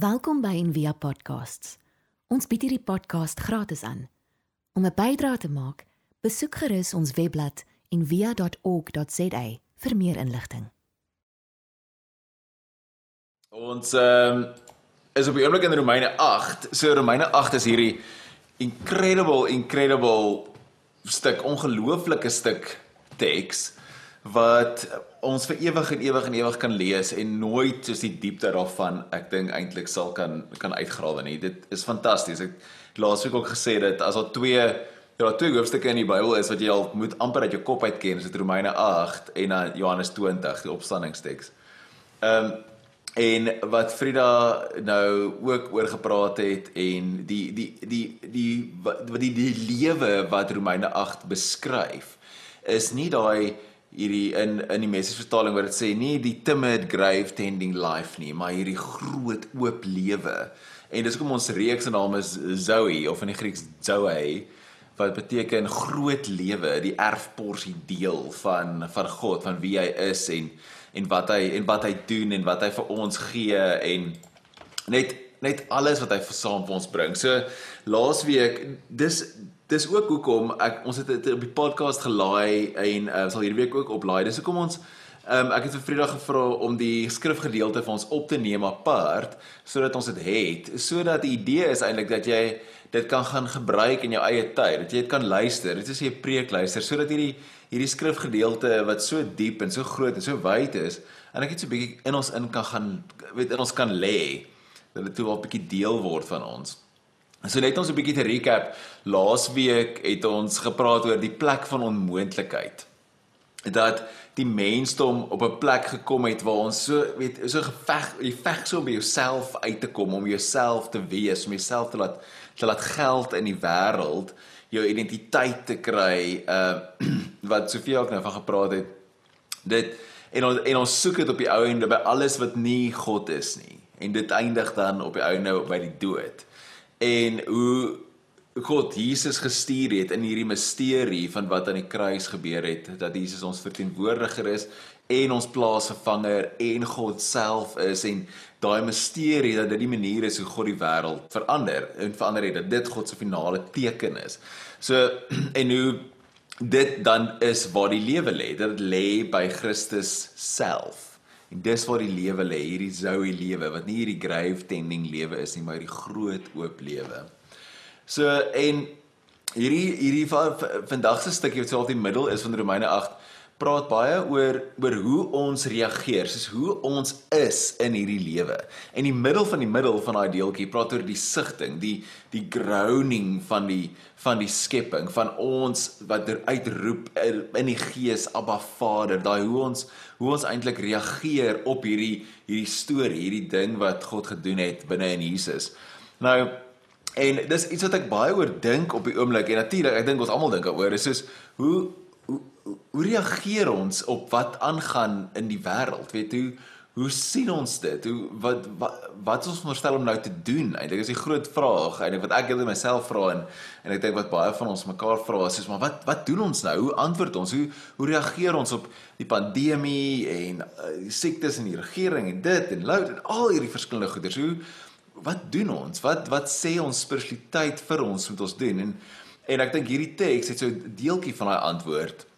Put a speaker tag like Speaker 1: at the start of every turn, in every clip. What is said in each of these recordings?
Speaker 1: Welkom by Envia Podcasts. Ons bied hierdie podcast gratis aan. Om 'n bydrae te maak, besoek gerus ons webblad en via.org.za vir meer inligting.
Speaker 2: Ons ehm um, is op die oomblik in Romeine 8. So Romeine 8 is hierdie incredible incredible stuk ongelooflike stuk teks wat ons vir ewig en ewig en ewig kan lees en nooit soos die diepte daarvan ek dink eintlik sal kan kan uitgrawe nie. Dit is fantasties. Ek laasweek ook gesê dat as daar twee ja, daar twee hoofstukke in die Bybel is wat jy al moet amper uit jou kop uit ken, is dit Romeine 8 en dan Johannes 20, die opstandingsteks. Ehm um, en wat Frida nou ook oor gepraat het en die die die die wat die, die, die lewe wat Romeine 8 beskryf is nie daai hierdie in in die messiesvertaling waar dit sê nie die timid grave tending life nie, maar hierdie groot oop lewe. En dis hoekom ons reeks se naam is Zoe of in die Grieks Zoe wat beteken groot lewe, die erfporsie deel van van God, van wie hy is en en wat hy en wat hy doen en wat hy vir ons gee en net net alles wat hy saam vir ons bring. So laasweek dis dis ook hoekom ek ons het dit op die podcast gelaai en uh, sal hierdie week ook oplaai. Dis hoekom ons um, ek het vir Vrydag gevra om die skrifgedeelte vir ons op te neem apart sodat ons dit het. Sodat die idee is eintlik dat jy dit kan gaan gebruik in jou eie tyd. Dat jy dit kan luister. Dit is 'n preek luister sodat hierdie hierdie skrifgedeelte wat so diep en so groot en so wyd is en ek het so bietjie in ons in kan gaan weet in ons kan lê dat dit toe wel 'n bietjie deel word van ons. So net ons 'n bietjie te recap. Laasweek het ons gepraat oor die plek van onmoontlikheid. Dat die mensdom op 'n plek gekom het waar ons so weet so geveg, jy veg so om by jouself uit te kom, om jouself te wees, om jouself te laat te laat geld in die wêreld, jou identiteit te kry, uh wat Sofie ook nou van gepraat het. Dit en ons en ons soek dit op die ou en by alles wat nie God is nie. En dit eindig dan op die ou nou by die dood en hoe God Jesus gestuur het in hierdie misterie van wat aan die kruis gebeur het dat Jesus ons verteenwoordiger is en ons plaasvervanger en God self is en daai misterie dat dit die manier is hoe God die wêreld verander en verander het dat dit God se finale teken is. So en hoe dit dan is waar die lewe lê. Dit lê by Christus self. En dis waar die lewe lê, hierdie Zoe lewe wat nie hierdie grave tending lewe is nie, maar hierdie groot oop lewe. So en hierdie hierdie vandag se stukkie wat op die middel is van Romeine 8 praat baie oor oor hoe ons reageer, soos hoe ons is in hierdie lewe. En die middel van die middel van daai deeltjie praat oor die sigting, die die grounding van die van die skepping, van ons wat er uitroep in die gees Abba Vader, daai hoe ons hoe ons eintlik reageer op hierdie hierdie storie, hierdie ding wat God gedoen het binne in Jesus. Nou en dis iets wat ek baie oor dink op die oomblik en natuurlik ek dink ons almal dink daaroor is soos hoe hoe reageer ons op wat aangaan in die wêreld? Weet hoe hoe sien ons dit? Hoe wat wat wat ons veronderstel om nou te doen? Eintlik is die groot vraag eintlik wat ek net myself vra en en ek dink wat baie van ons mekaar vra is, is maar wat wat doen ons nou? Hoe antwoord ons? Hoe hoe reageer ons op die pandemie en uh, die siektes in die regering en dit en load en al hierdie verskillende goeders? Hoe wat doen ons? Wat wat sê ons spiritualiteit vir ons moet ons doen? En en ek dink hierdie teks het so 'n deeltjie van daai antwoord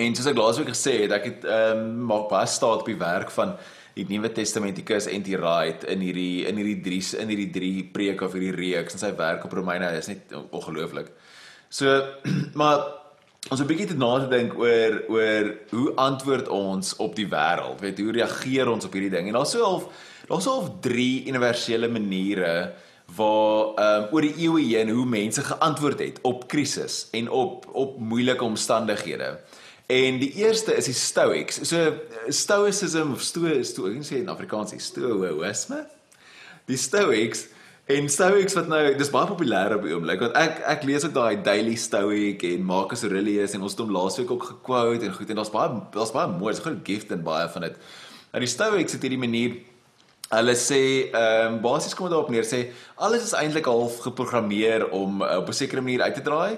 Speaker 2: En soos ek laasweek gesê het, ek het ehm um, maak baie staat op die werk van die Nuwe Testamentikus en die Right in hierdie in hierdie drie in hierdie drie preke of hierdie reeks en sy werk op Romeine is net ongelooflik. So maar ons 'n bietjie te nadink oor oor hoe antwoord ons op die wêreld? Weet hoe reageer ons op hierdie ding? En daar's so half daar's so half drie universele maniere waar ehm um, oor die eeue heen hoe mense geantwoord het op krisis en op op moeilike omstandighede. En die eerste is die Stoics. So Stoicism of Stoe Stoe, ek sê in Afrikaans is Stoicisme. Die Stoics en Stoics wat nou dis baie populêr op die oomblik want ek ek lees ook daai Daily Stoic en Marcus Aurelius en ons het hom laasweek ook gequote en goed en daar's baie daar's baie mooi, daar's groot gift en baie van dit. Nou die Stoics het hierdie manier hulle sê ehm um, basies kom dit daarop neer sê alles is eintlik half geprogrammeer om uh, op 'n sekere manier uit te draai.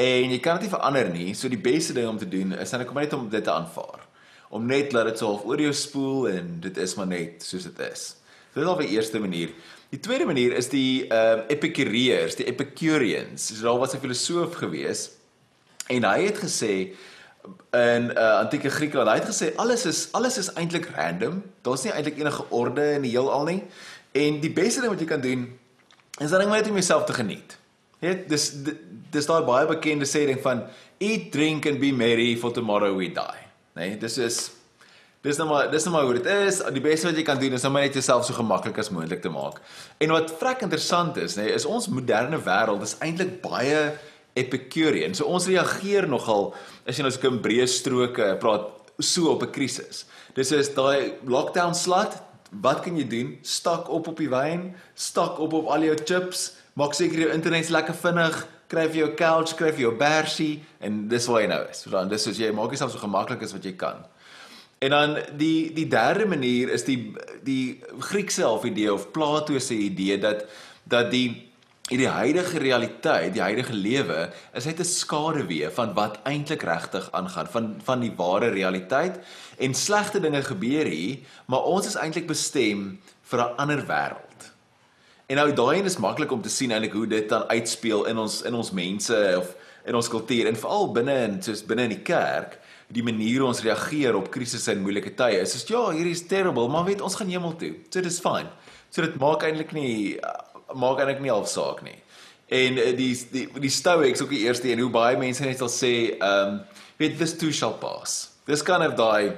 Speaker 2: En jy kan dit nie verander nie. So die beste ding om te doen is dan kom net om dit te aanvaar. Om net laat dit so half oor jou spoel en dit is maar net soos dit is. Dit is al die eerste manier. Die tweede manier is die ehm uh, Epikureërs, die Epicureans. So daar was 'n filosoof gewees en hy het gesê in uh, antieke Griekeland, hy het gesê alles is alles is eintlik random. Daar's nie eintlik enige orde in die heelal nie. En die beste ding wat jy kan doen is dan net om jouself te geniet. Weet, dis dis daai baie bekende sê ding van eat, drink and be merry for tomorrow we die. Nee, dis is Dis nou maar dis nou maar hoe dit is. Die beste wat jy kan doen is om net jouself so gemaklik as moontlik te maak. En wat vrek interessant is, nê, nee, is ons moderne wêreld is eintlik baie epicurean. So ons reageer nogal as jy nou so 'n breë stroke praat so op 'n krisis. Dis is daai lockdown slut. Wat kan jy doen? Stak op op die wyn, stak op op al jou chips, maak seker jou internet is lekker vinnig, kry vir jou couch, kry vir jou bersie en dis waar jy nou is. Dan dis soos jy maak jouself so gemaklik as wat jy kan. En dan die die derde manier is die die Griekse half idee of Plato se idee dat dat die die huidige realiteit, die huidige lewe is net 'n skaduwee van wat eintlik regtig aangaan van van die ware realiteit en slegte dinge gebeur hier, maar ons is eintlik bestem vir 'n ander wêreld. En nou daai is maklik om te sien eintlik hoe dit dan uitspeel in ons in ons mense of in ons kultuur en veral binne in soos binne in die kerk die manier ons reageer op krisisse en moeilike tye is is ja, hier is terrible, maar weet ons gaan hemel toe. So dis fyn. So dit maak eintlik nie maak eintlik nie alsaak nie. En eh, die die die Stoics ook die eerste en hoe baie mense net sal sê, ehm um, weet this too shall pass. This kind of daai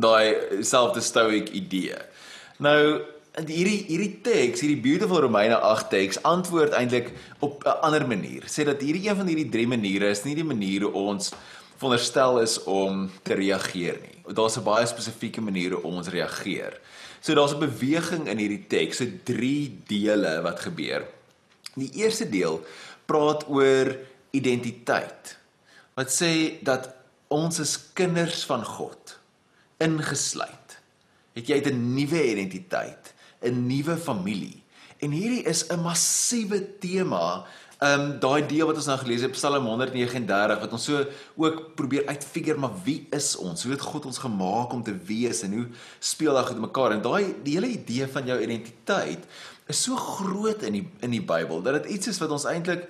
Speaker 2: daai selfde Stoic idee. Nou hierdie hierdie teks, hierdie beautiful Romeine 8 teks antwoord eintlik op 'n ander manier. Sê dat hierdie een van hierdie drie maniere is nie die maniere ons veronderstel is om te reageer nie. Daar's 'n baie spesifieke maniere om ons reageer. So daar's 'n beweging in hierdie teks, se drie dele wat gebeur. Die eerste deel praat oor identiteit. Wat sê dat ons is kinders van God, ingesluit. Het jy 'n nuwe identiteit, 'n nuwe familie. En hierdie is 'n massiewe tema Ehm um, daai deel wat ons nou gelees het Psalm 139 wat ons so ook probeer uitfigure maar wie is ons? Hoe het God ons gemaak om te wees en hoe speel dit met mekaar? En daai die hele idee van jou identiteit is so groot in die in die Bybel dat dit iets is wat ons eintlik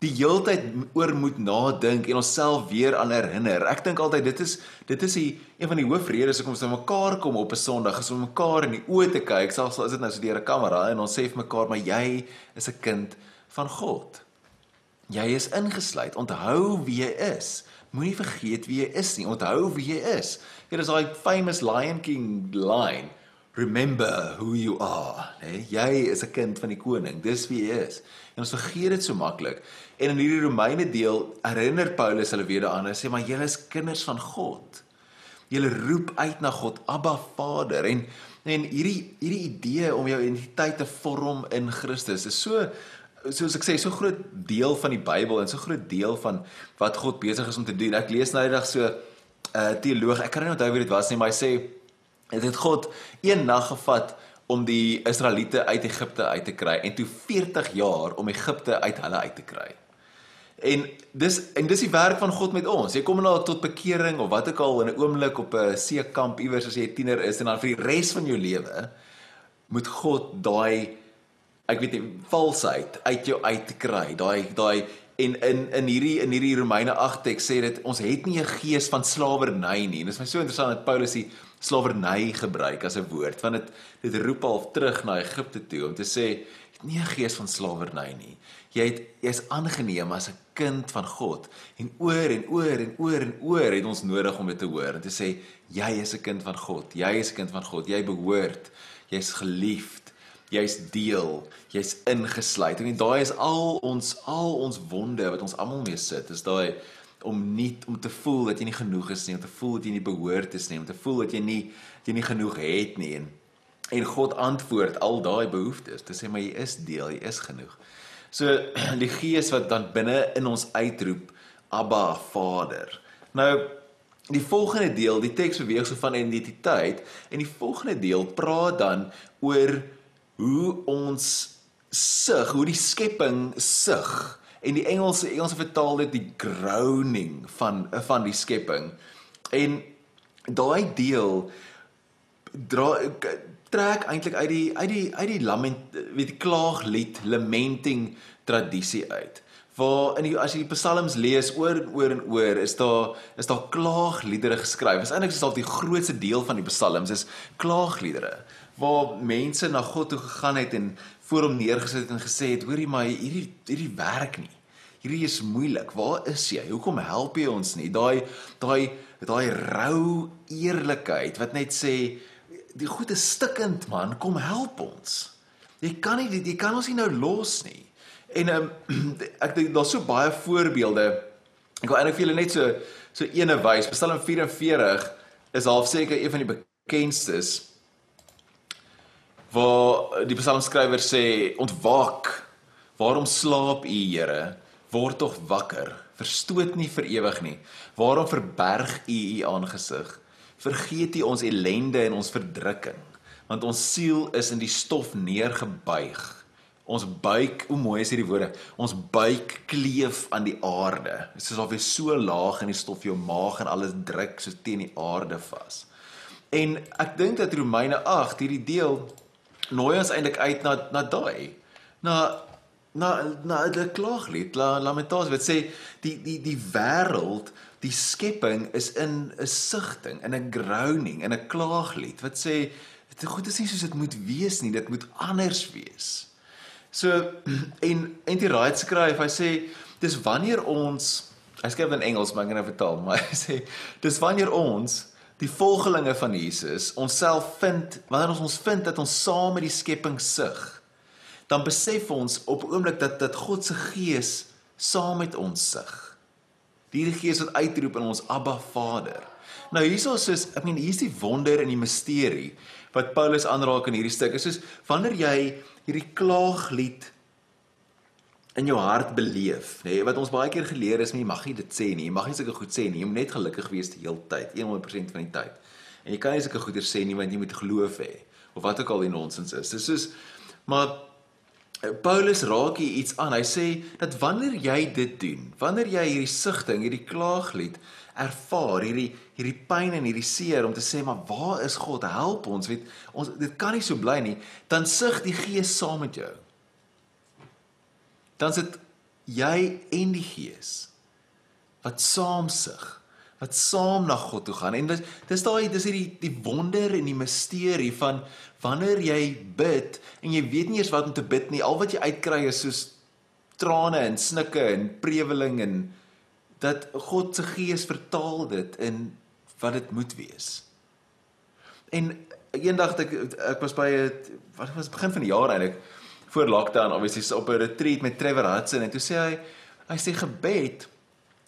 Speaker 2: die heeltyd oor moet nadink en onsself weer aan herinner. Ek dink altyd dit is dit is die een van die hoofredes hoekom ons mekaar kom op 'n Sondag, is om mekaar in die oë te kyk, selfs al is dit nou so deur 'n kamera en ons sê vir mekaar maar jy is 'n kind van God. Jy is ingesluit. Onthou wie jy is. Moenie vergeet wie jy is nie. Onthou wie jy is. Dit is daai famous Lion King line. Remember who you are. Nee, jy is 'n kind van die koning. Dis wie jy is. En ons vergeet dit so maklik. En in hierdie Romeine deel herinner Paulus hulle weer daaraan en sê maar julle is kinders van God. Julle roep uit na God, Abba Vader. En en hierdie hierdie idee om jou identiteit te vorm in Christus is so soos ek sê, so groot deel van die Bybel en so groot deel van wat God besig is om te doen. Ek lees nou eendag so 'n uh, eh, teoloog, ek kan nie onthou wie dit was nie, maar hy sê dit het God een nag gevat om die Israeliete uit Egipte uit te kry en toe 40 jaar om Egipte uit hulle uit te kry. En dis en dis die werk van God met ons. Jy kom nou tot bekering of wat ook al in 'n oomblik op 'n seekamp iewers as jy 'n tiener is en dan vir die res van jou lewe moet God daai ek weet nie valsheid uit jou uit te kry. Daai daai en in in hierdie in hierdie Romeine 8 teks sê dit ons het nie 'n gees van slawerny nie. Dit is my so interessant dat Paulus die slawerny gebruik as 'n woord want dit dit roep al terug na Egipte toe om te sê nie 'n gees van slawerny nie. Jy het jy's aangeneem as 'n kind van God en oor en oor en oor en oor het ons nodig om dit te hoor en te sê jy is 'n kind van God. Jy is 'n kind van God. Jy behoort. Jy's geliefd jy's deel, jy's ingesluit. En daai is al ons al ons wonde wat ons almal mee sit. Is daai om nie om te voel dat jy nie genoeg is nie, om te voel dat jy nie behoort is nie, om te voel dat jy nie jy nie genoeg het nie en en God antwoord al daai behoeftes. Dit sê maar jy is deel, jy is genoeg. So die Gees wat dan binne in ons uitroep, Abba Vader. Nou die volgende deel, die teks beweeg so van identiteit en die volgende deel praat dan oor hoe ons sug, hoe die skepping sug. En die Engelse Engelse vertaal dit die groaning van van die skepping. En daai deel dra trek eintlik uit die uit die uit die lament weet die klaaglied lamenting tradisie uit. Waar in die as jy die psalms lees oor en oor en oor is daar is daar klaagliedere geskryf. Is eintlik is dit die grootste deel van die psalms is klaagliedere waar mense na God toe gegaan het en voor hom neergesit en gesê het hoorie maar hierdie hierdie werk nie. Hierdie is moeilik. Waar is jy? Hoekom help jy ons nie? Daai daai daai rou eerlikheid wat net sê die goed is stikkend man, kom help ons. Jy kan nie jy kan ons nie nou los nie. En um, ek dink daar's so baie voorbeelde. Ek wil eintlik vir julle net so so ene wys. Psalm 44 is half seker een van die bekendstes waar die psalmskrywer sê ontwaak. Waarom slaap u, Here? Word tog wakker. Verstoot nie vir ewig nie. Waarom verberg u u aangesig? vergeet U ons ellende en ons verdrukking, want ons siel is in die stof neergebuig. Ons buik, hoe mooi is hierdie woorde. Ons buik kleef aan die aarde. Dit is alweer so laag in die stof jou maag en alles druk so teen die aarde vas. En ek dink dat Romeine 8 hierdie deel nooi ons eintlik uit na na daai na na na die klaaglied, la lamentasie wat sê die die die wêreld die skepping is in 'n sigting, in 'n groaning, in 'n klaaglied wat sê dit goed is nie soos dit moet wees nie, dit moet anders wees. So en en die Wright skryf, hy sê dis wanneer ons hy skryf in Engels, maar ek gaan nou vertaal, maar hy sê dis wanneer ons die volgelinge van Jesus onsself vind, wanneer ons ons vind dat ons saam met die skepping sug, dan besef ons op oomblik dat dat God se gees saam met ons sug. Die Gees wat uitroep in ons Abba Vader. Nou hierso is ek meen hier's die wonder en die misterie wat Paulus aanraak in hierdie stuk. Is soos wanneer jy hierdie klaaglied in jou hart beleef, nê, nee, wat ons baie keer geleer is, jy mag nie dit sê nie, jy mag nie sulke goed sê nie, jy moet net gelukkig wees die hele tyd, 100% van die tyd. En jy kan nie sulke goeie sê nie want jy moet geloof hê of wat ook al die nonsens is. Dis soos maar Paulus raak hier iets aan. Hy sê dat wanneer jy dit doen, wanneer jy hierdie sigting, hierdie klaaglied ervaar, hierdie hierdie pyn en hierdie seer om te sê maar waar is God? Help ons, weet ons dit kan nie so bly nie, dan sug die Gees saam met jou. Dan sit jy en die Gees wat saam sug wat saam na God toe gaan. En dis dis daai dis hierdie die wonder en die misterie van wanneer jy bid en jy weet nie eers wat om te bid nie. Al wat jy uitkry is soos trane en snikke en preweling en dat God se gees vertaal dit in wat dit moet wees. En eendag ek ek was by 'n wat was begin van die jaar eintlik voor lockdown obviously op 'n retreat met Trevor Hudson en toe sê hy hy sê gebed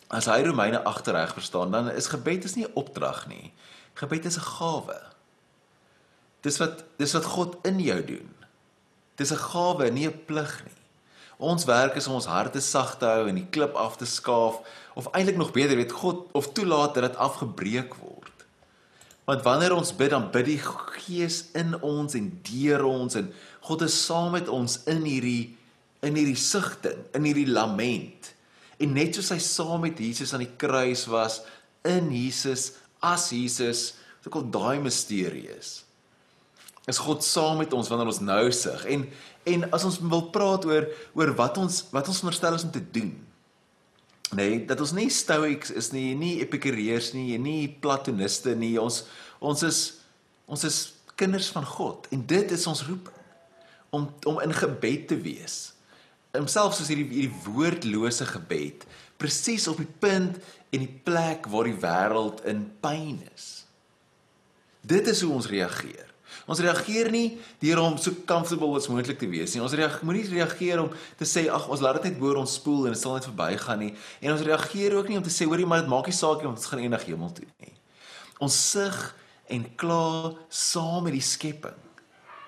Speaker 2: as hy Romeine agterreg verstaan, dan is gebed is nie 'n opdrag nie. Gebed is 'n gawe. Dis wat dis wat God in jou doen. Dis 'n gawe, nie 'n plig nie. Ons werk is om ons harte sag te hou en die klip af te skaaf of eintlik nog beter weet God of toelaat dat dit afgebreek word. Want wanneer ons bid dan bid die Gees in ons en deur ons en God is saam met ons in hierdie in hierdie sigting, in hierdie lament. En net soos hy saam met Jesus aan die kruis was in Jesus as Jesus, wat ook al daai misterie is. Is God saam met ons wanneer ons nou sug en en as ons wil praat oor oor wat ons wat ons veronderstel is om te doen. Nee, dat ons nie stoics is nie, nie epikureërs nie, nie platoniste nie. Ons ons is ons is kinders van God en dit is ons roeping om om in gebed te wees homself soos hierdie hierdie woordlose gebed presies op die punt en die plek waar die wêreld in pyn is. Dit is hoe ons reageer. Ons reageer nie deur om so comfortable as moontlik te wees nie. Ons reageer moenie reageer om te sê ag ons laat dit net boor ons spoel en dit sal net verbygaan nie. En ons reageer ook nie om te sê hoorie maar dit maak nie saak nie ons gaan eendag hemel toe nie. Ons sug en kla saam met die skepping.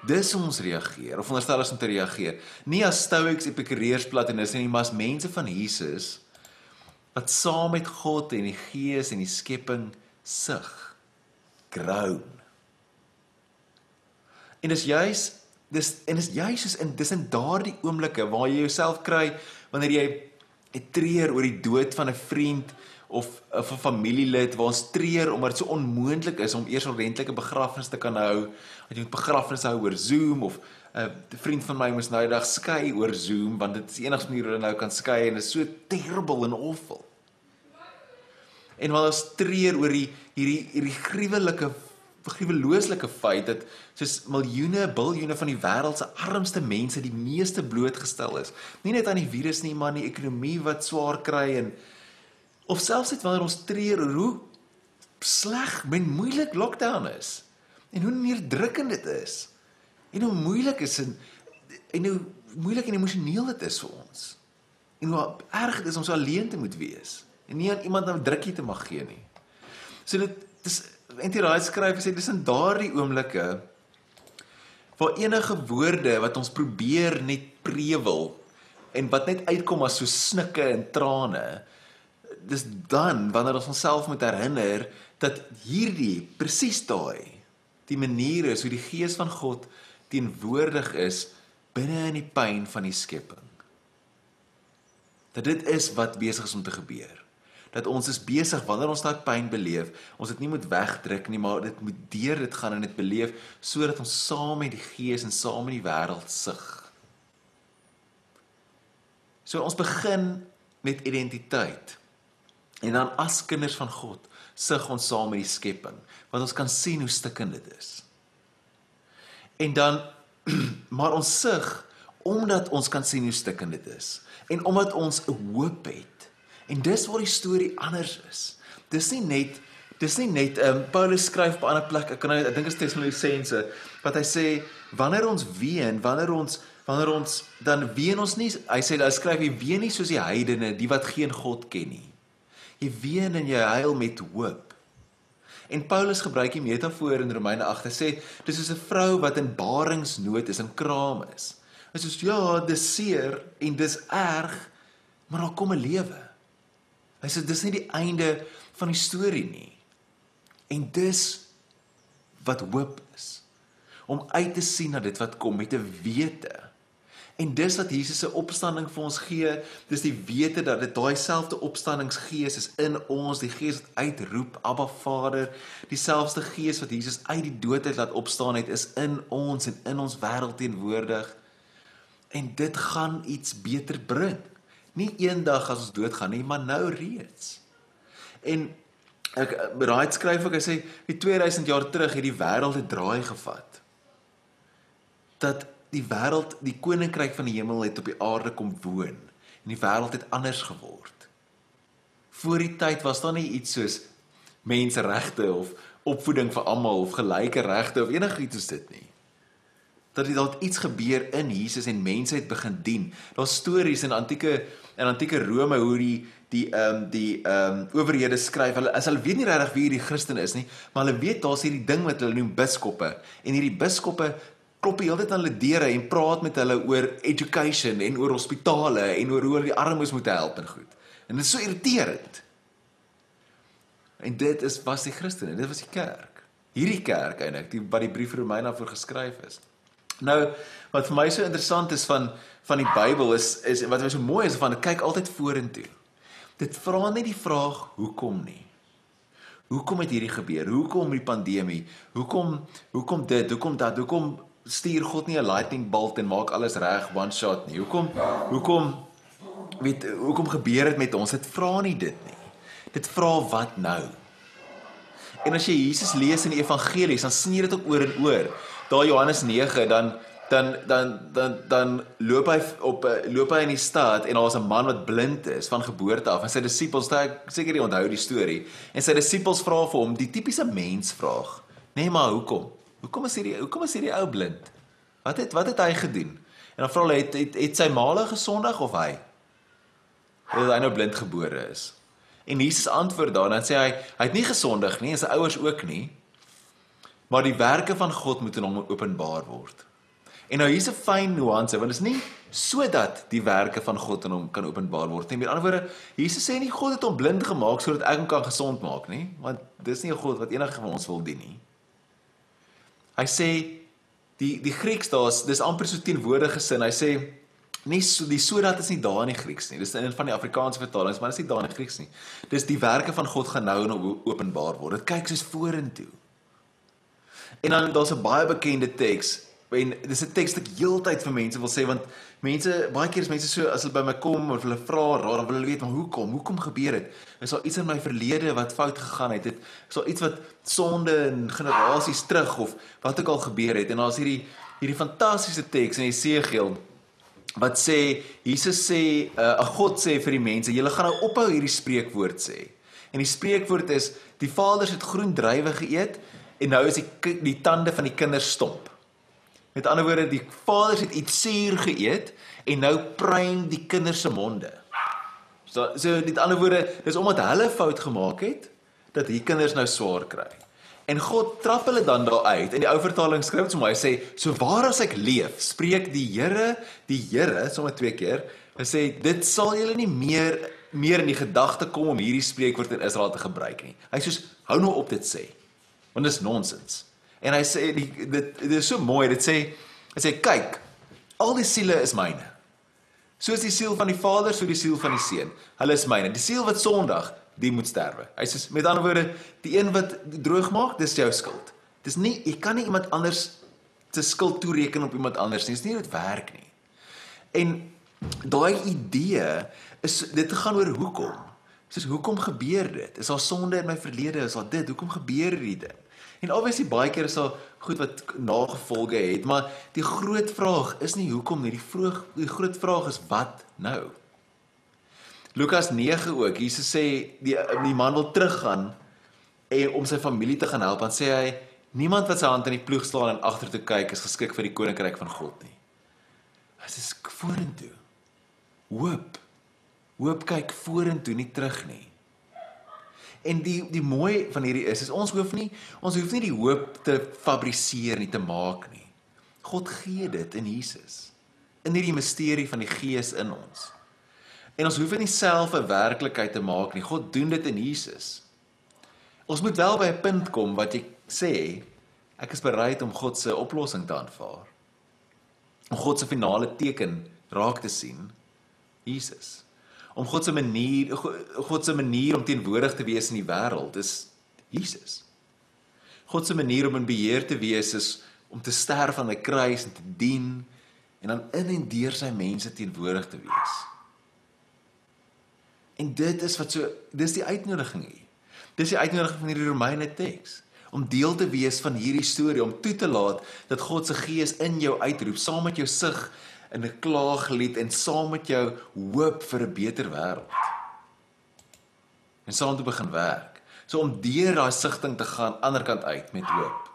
Speaker 2: Dis hoe ons reageer of onderstel ons om te reageer. Nie as stoics, epikureërs, platoniste nie, maar as mense van Jesus wat saam met God en die Gees en die skepping sug, groan. En dis juis dis en dis juis is in dis in daardie oomblikke waar jy jouself kry wanneer jy treur oor die dood van 'n vriend of of 'n familielid waar ons treur omdat dit so onmoontlik is om eers ordentlike begrafnis te kan hou. Dat jy moet begrafnis hou oor Zoom of 'n uh, vriend van my moes nou die dag skei oor Zoom want dit is die enigste manier hoe hulle nou kan skei en dit is so terrible en awful. En wanneer ons treur oor die hierdie hierdie gruwelike gruwelooslike feit dat soos miljoene, biljoene van die wêreld se armste mense die meeste blootgestel is. Nie net aan die virus nie, maar aan die ekonomie wat swaar kry en of selfs net wanneer ons treur hoe sleg en moeilik lockdown is en hoe neerdrukkend dit is. En hoe moeilik is en en hoe moeilik en emosioneel dit is vir ons. En hoe erg dit is om so alleen te moet wees en nie aan iemand 'n drukkie te mag gee nie. So dit dis Antie Raai skryf sê dis in daardie oomblikke waar enige woorde wat ons probeer net prewel en wat net uitkom as so snikke en trane dis dan wanneer ons onsself moet herinner dat hierdie presies daai die manier is hoe die gees van God teenwoordig is binne in die pyn van die skepping. Dat dit is wat besig is om te gebeur dat ons is besig wanneer ons daai pyn beleef, ons dit nie moet wegdruk nie, maar dit moet deur dit gaan en dit beleef sodat ons saam met die Gees en saam met die wêreld sug. So ons begin met identiteit. En dan as kinders van God sug ons saam met die skepping, want ons kan sien hoe stikkend dit is. En dan maar ons sug omdat ons kan sien hoe stikkend dit is en omdat ons 'n hoop het En dis waar die storie anders is. Dis nie net dis nie net um, Paulus skryf op 'n ander plek. Ek kan nou ek dink dit is Tessalonisense wat hy sê wanneer ons ween, wanneer ons wanneer ons dan ween ons nie hy sê hy skryf jy ween nie soos die heidene, die wat geen God ken nie. Jy ween en jy huil met hoop. En Paulus gebruik die metafoor in Romeine 8. Hy sê dis soos 'n vrou wat in baringsnood is en kraam is. Hy sê ja, dis seer en dis erg, maar daar kom 'n lewe. Hy sê dis nie die einde van die storie nie. En dis wat hoop is. Om uit te sien na dit wat kom met 'n wete. En dis wat Jesus se opstanding vir ons gee, dis die wete dat dit daai selfde opstandingsgees is in ons, die gees wat uitroep Abba Vader, dieselfde gees wat Jesus uit die dood uit laat opstaan het, is in ons en in ons wêreld teenwoordig. En dit gaan iets beter bring nie eendag as ons doodgaan nie, maar nou reeds. En ek raai skryf ook hy sê die 2000 jaar terug het die wêreld 'n draai gevat. Dat die wêreld, die koninkryk van die hemel het op die aarde kom woon en die wêreld het anders geword. Voor die tyd was daar nie iets soos menseregte of opvoeding vir almal of gelyke regte of enigiets soos dit nie dat dit dalk iets gebeur in Jesus en mense het begin dien. Daar's stories in antieke in antieke Rome hoe die die ehm um, die ehm um, owerhede skryf hulle as hulle weet nie regtig wie hierdie Christen is nie, maar hulle weet daar's hierdie ding wat hulle noem biskoppe en hierdie biskoppe klop die hele tyd aan hulle deure en praat met hulle oor education en oor hospitale en oor hoe hulle die armes moet help en goed. En dit is so irriterend. En dit is was die Christene, dit was die kerk. Hierdie kerk eintlik, die wat die brief Romeine voor geskryf is. Nou wat vir my so interessant is van van die Bybel is is wat my so mooi is van dit kyk altyd vorentoe. Dit vra net die vraag hoekom nie. Hoekom het hierdie gebeur? Hoekom die pandemie? Hoekom hoekom dit? Hoekom dat? Hoekom stuur God nie 'n lightning bolt en maak alles reg one shot nie? Hoekom hoekom weet hoekom gebeur dit met ons? Dit vra nie dit nie. Dit vra wat nou? En as jy Jesus lees in die evangelies, dan sien jy dit ook oor en oor daar Johannes 9 dan dan dan dan dan loop hy op loop hy in die stad en daar's 'n man wat blind is van geboorte af. En sy disippels daai seker jy onthou die storie en sy disippels vra vir hom die tipiese mensvraag. Nee maar hoekom? Hoekom is hierdie hoekom is hierdie ou blind? Wat het wat het hy gedoen? En dan vra hulle het, het het sy maale gesondig of hy? Het hy nou blind gebore is? En Jesus antwoord daar dan sê hy hy het nie gesondig nie en sy ouers ook nie maar die werke van God moet in hom openbaar word. En nou hier's 'n fyn nuance, want dit is nie sodat die werke van God in hom kan openbaar word nie. Met ander woorde, Jesus sê nie God het hom blind gemaak sodat ek hom kan gesond maak nie, want dis nie 'n God wat enige van ons wil dien nie. Hy sê die die Grieks daar's dis amper so teenwoordige sin. Hy sê nie so die sodat is nie daar in die Grieks nie. Dis in van die Afrikaanse vertalings, maar dit is nie daar in die Grieks nie. Dis die werke van God gaan nou en openbaar word. Dit kyk soos vorentoe. En dan daar's 'n baie bekende teks en dis 'n teks wat ek heeltyd vir mense wil sê want mense baie keer is mense so as hulle by my kom of hulle vra raar dan wil hulle weet maar hoekom hoekom gebeur dit? Is daar iets in my verlede wat fout gegaan het? Het is daar iets wat sonde in generasies terug of wat ook al gebeur het? En daar's hierdie hierdie fantastiese teks in Jesegiel wat sê Jesus sê 'n uh, God sê vir die mense julle gaan nou ophou hierdie spreekwoord sê. En die spreekwoord is die vaders het groen druiwe geëet en nou is die die tande van die kinders stomp. Met ander woorde, die vaders het iets suur geëet en nou pruim die kinders se monde. So so met ander woorde, dis omdat hulle fout gemaak het dat hierdie kinders nou swaar kry. En God trap hulle dan daar uit. In die ou vertaling skryf dit so mooi, hy sê, "So waar as ek leef, spreek die Here, die Here sommer twee keer, hy sê, dit sal julle nie meer meer in die gedagte kom om hierdie spreekwoord in Israel te gebruik nie." Hy sê, "Hou nou op dit sê." Want dit is nonsens. En hy sê die dit dit is so mooi, dit sê hy sê kyk, al die siele is myne. Soos die siel van die Vader, so die siel van die Seun. Hulle is myne. Die siel wat Sondag, die moet sterwe. Hy sê met ander woorde, die een wat droog maak, dis jou skuld. Dis nie jy kan nie iemand anders se skuld toereken op iemand anders nie. Dis nie dit werk nie. En daai idee is dit gaan oor hoekom. Soos hoekom gebeur dit? Is daar sonde in my verlede? Is daar dit? Hoekom gebeur hierdie ding? En obviously baie keer is daar goed wat nagevolge het, maar die groot vraag is nie hoekom nie, die vroeg die groot vraag is wat nou? Lukas 9 ook. Jesus sê die die man wil teruggaan en om sy familie te gaan help, dan sê hy niemand wat sy hand in die ploeg slaan en agtertoe kyk is geskik vir die koninkryk van God nie. Hy sê vorentoe. Hoop. Hoop kyk vorentoe, nie terug nie. En die die mooi van hierdie is is ons hoef nie ons hoef nie die hoop te fabriseer nie te maak nie. God gee dit in Jesus. In hierdie misterie van die Gees in ons. En ons hoef dit nie self 'n werklikheid te maak nie. God doen dit in Jesus. Ons moet wel by 'n punt kom wat jy sê ek is bereid om God se oplossing te aanvaar. Om God se finale teken raak te sien. Jesus om God se manier God se manier om teenwoordig te wees in die wêreld is Jesus. God se manier om in beheer te wees is om te sterf aan 'n kruis en te dien en dan in en deur sy mense teenwoordig te wees. En dit is wat so dis die uitnodiging hier. Dis die uitnodiging van hierdie Romeine teks om deel te wees van hierdie storie om toe te laat dat God se gees in jou uitroep saam met jou sig in 'n klaaglied en saam met jou hoop vir 'n beter wêreld. En saam te begin werk. So om deur daai sigting te gaan ander kant uit met hoop.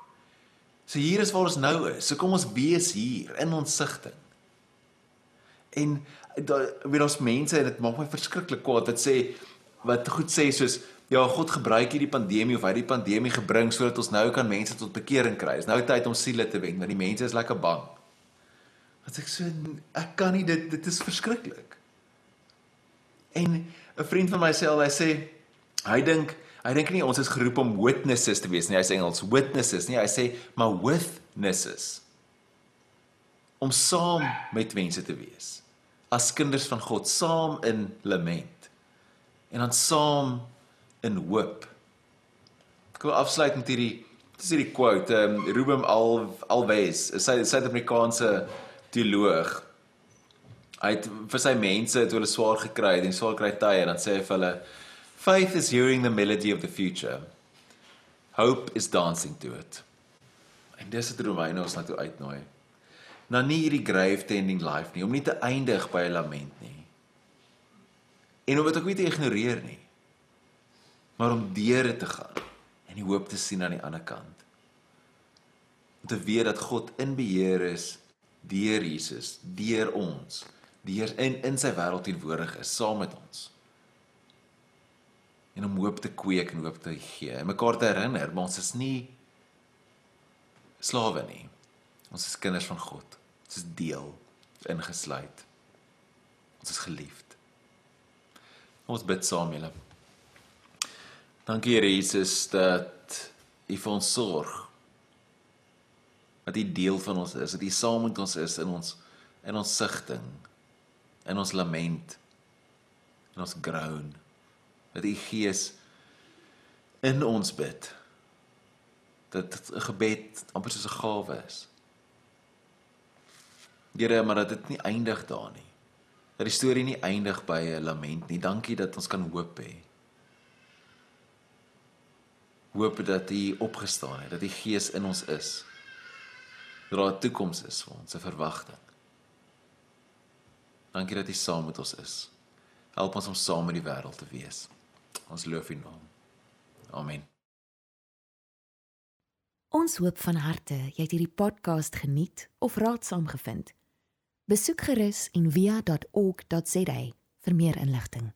Speaker 2: So hier is waar ons nou is. So kom ons wees hier in ons sigting. En daar weet ons mense en dit maak my verskriklik kwaad wat sê wat goed sê soos ja God gebruik hierdie pandemie of hy die pandemie gebring sodat ons nou kan mense tot bekering kry. Dis nou tyd om siele te wen want die mense is lekker bang. Wat ek so ek kan nie dit dit is verskriklik. En 'n vriend van my sê al hy sê hy dink hy dink nie ons is geroep om witnesses te wees nie. Hy sê Engels witnesses nie. Hy sê maar witnesses. Om saam met mense te wees. As kinders van God saam in lament. En dan saam in hoop. Ek wil afsluit met hierdie dis hierdie quote um, Ruben Alves, sy Suid-Afrikaanse teoloog. Hy het vir sy mense het hulle swaar gekry en swaar kry tye en dan sê hy vir hulle faith is hearing the melody of the future. Hope is dancing to it. En dis het Romeine ons na toe uitnooi. Na nie hierdie grave tending life nie, om nie te eindig by 'n lament nie. En om dit ook nie te ignoreer nie. Maar om deur te gaan en die hoop te sien aan die ander kant. Om te weet dat God in beheer is deur Jesus, deur ons, deur in in sy wêreld teenwoordig is saam met ons. En om hoop te kweek en hoop te gee. En mekaar te herinner, maar ons is nie slawe nie. Ons is kinders van God. Ons is deel ingesluit. Ons is geliefd. Ons bid saam julle. Dankie Here Jesus dat U vir ons sorg dat U deel van ons is, dat U saam met ons is in ons in ons sigting. in ons lament, in ons groan. Dat u Gees in ons bid. Dat 'n gebed amper soos 'n gawe is. Here, maar dat dit nie eindig daar nie. Dat die storie nie eindig by 'n lament nie. Dankie dat ons kan hoop hê. Hoop dat U opgestaan het, dat die Gees in ons is. Dat daar 'n toekoms is vir ons, 'n verwagting. Dankie dat U saam met ons is. Help ons om saam met die wêreld te wees. Ons loof U naam. Amen.
Speaker 1: Ons hoop van harte jy het hierdie podcast geniet of raadsaam gevind. Besoek gerus en via.ok.za vir meer inligting.